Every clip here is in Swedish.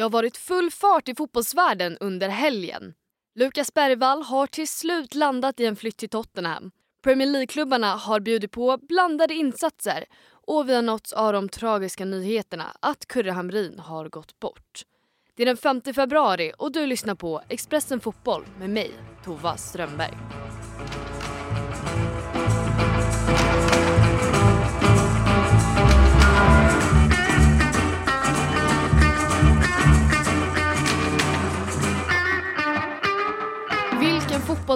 Det har varit full fart i fotbollsvärlden under helgen. Lukas Bergvall har till slut landat i en flytt till Tottenham. Premier League-klubbarna har bjudit på blandade insatser och vi har nåtts av de tragiska nyheterna att Kurre Hamrin har gått bort. Det är den 5 februari och du lyssnar på Expressen Fotboll med mig, Tova Strömberg.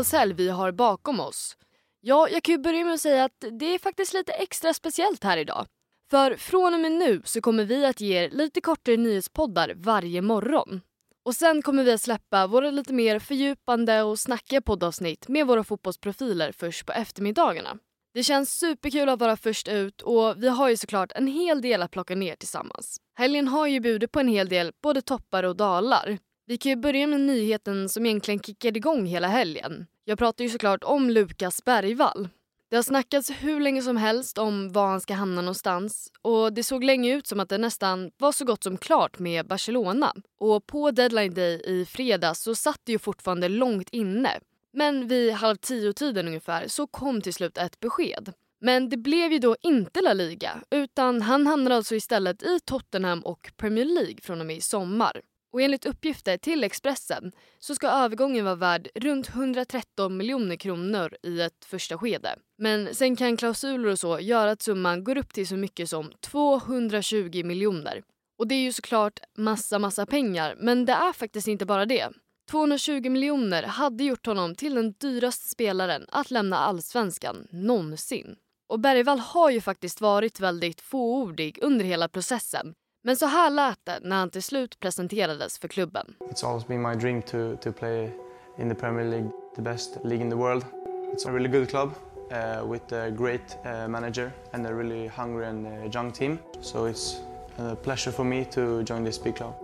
Fotbollshelg vi har bakom oss. Ja, jag kan ju börja med att säga att det är faktiskt lite extra speciellt här idag. För från och med nu så kommer vi att ge er lite kortare nyhetspoddar varje morgon. Och sen kommer vi att släppa våra lite mer fördjupande och snackiga poddavsnitt med våra fotbollsprofiler först på eftermiddagarna. Det känns superkul att vara först ut och vi har ju såklart en hel del att plocka ner tillsammans. Helgen har ju bjudit på en hel del både toppar och dalar. Vi kan ju börja med nyheten som egentligen kickade igång hela helgen. Jag pratar ju såklart om Lukas Bergvall. Det har snackats hur länge som helst om var han ska hamna någonstans och det såg länge ut som att det nästan var så gott som klart med Barcelona. Och på deadline day i fredags så satt det ju fortfarande långt inne. Men vid halv tio-tiden ungefär så kom till slut ett besked. Men det blev ju då inte La Liga utan han hamnade alltså istället i Tottenham och Premier League från och med i sommar. Och enligt uppgifter till Expressen så ska övergången vara värd runt 113 miljoner kronor i ett första skede. Men sen kan klausuler och så göra att summan går upp till så mycket som 220 miljoner. Och det är ju såklart massa, massa pengar, men det är faktiskt inte bara det. 220 miljoner hade gjort honom till den dyraste spelaren att lämna allsvenskan någonsin. Och Bergvall har ju faktiskt varit väldigt fåordig under hela processen. Men så här lät det när han till slut presenterades för klubben. It's always been my dream to, to play in the Premier League, the best league in the world. It's a really good club uh, with a great uh, manager and a really hungry and uh, young team. So it's a pleasure for me to join this big club.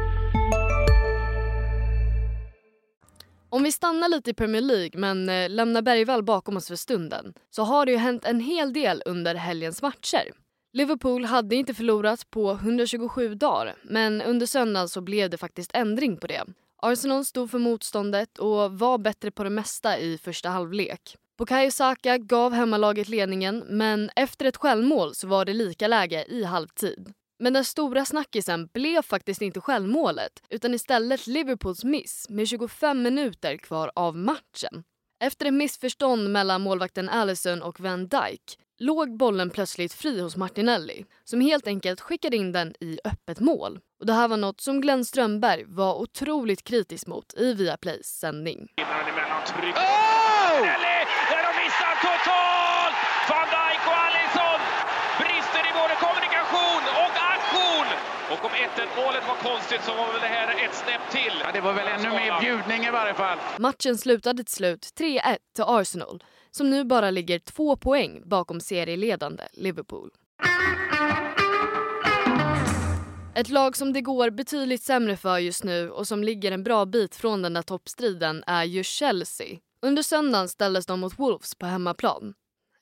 Om vi stannar lite i Premier League men eh, lämnar Bergvall bakom oss för stunden så har det ju hänt en hel del under helgens matcher. Liverpool hade inte förlorat på 127 dagar men under söndagen så blev det faktiskt ändring på det. Arsenal stod för motståndet och var bättre på det mesta i första halvlek. Bukayo Saka gav hemmalaget ledningen men efter ett självmål så var det lika läge i halvtid. Men den stora snackisen blev faktiskt inte självmålet utan istället Liverpools miss med 25 minuter kvar av matchen. Efter ett missförstånd mellan målvakten Allison och Van Dijk låg bollen plötsligt fri hos Martinelli som helt enkelt skickade in den i öppet mål. Och Det här var något som Glenn Strömberg var otroligt kritisk mot i Viaplays sändning. Oh! Martinelli, där de missar totalt! Van Dijk och Alisson brister i både kommunikation och aktion! 1-1 målet var konstigt så var väl det här ett snäpp till. Ja, det var väl ännu mer bjudning i varje fall. Matchen slutade till slut 3-1 till Arsenal som nu bara ligger två poäng bakom serieledande Liverpool. Ett lag som det går betydligt sämre för just nu och som ligger en bra bit från den där toppstriden är ju Chelsea. Under söndagen ställdes de mot Wolves på hemmaplan.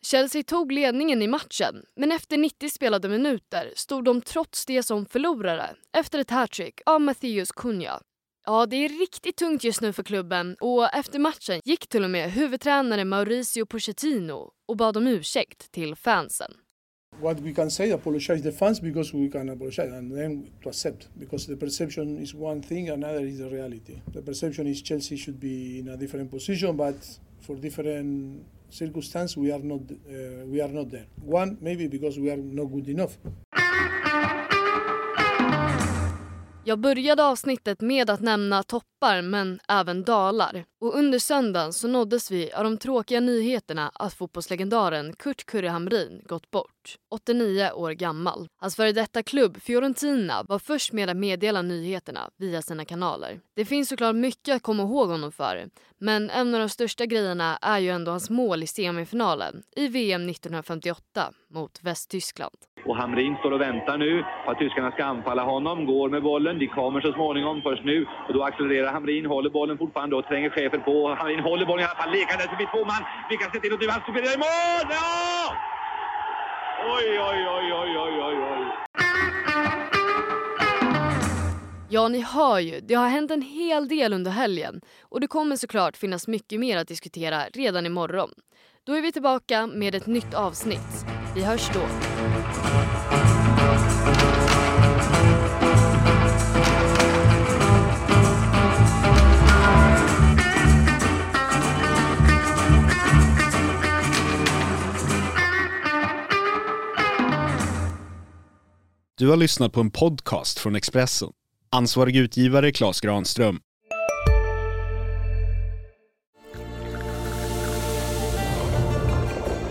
Chelsea tog ledningen i matchen men efter 90 spelade minuter stod de trots det som förlorare efter ett hattrick av Matthews Cunha. Ja, det är riktigt tungt just nu för klubben och efter matchen gick till och med huvudtränare Mauricio Pochettino och bad om ursäkt till fansen. what we can say apologize the fans because we can apologize and then to accept because the perception is one thing another is the reality the perception is chelsea should be in a different position but for different circumstances we are not uh, we are not there. One maybe because we are not good enough Jag började avsnittet med att nämna toppar men även dalar. Och under söndagen så nåddes vi av de tråkiga nyheterna att fotbollslegendaren Kurt Kurre Hamrin gått bort, 89 år gammal. Hans före detta klubb Fiorentina var först med att meddela nyheterna via sina kanaler. Det finns såklart mycket att komma ihåg honom för men en av de största grejerna är ju ändå hans mål i semifinalen i VM 1958 mot Västtyskland. Och Hamrin står och väntar nu på att tyskarna ska anfalla honom. Går med bollen. De kommer så småningom först nu. Och då accelererar Hamrin, håller bollen fortfarande och tränger chefen på. Hamrin håller bollen i alla fall, lekandes förbi två man. Vi kan se till att han studerar i mål! Ja! Oj, oj, oj, oj, oj, oj, oj. Ja, ni hör ju. Det har hänt en hel del under helgen och det kommer såklart finnas mycket mer att diskutera redan imorgon. Då är vi tillbaka med ett nytt avsnitt. Vi hörs då. Du har lyssnat på en podcast från Expressen. Ansvarig utgivare Klas Granström.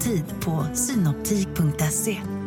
Tid på synoptik.se.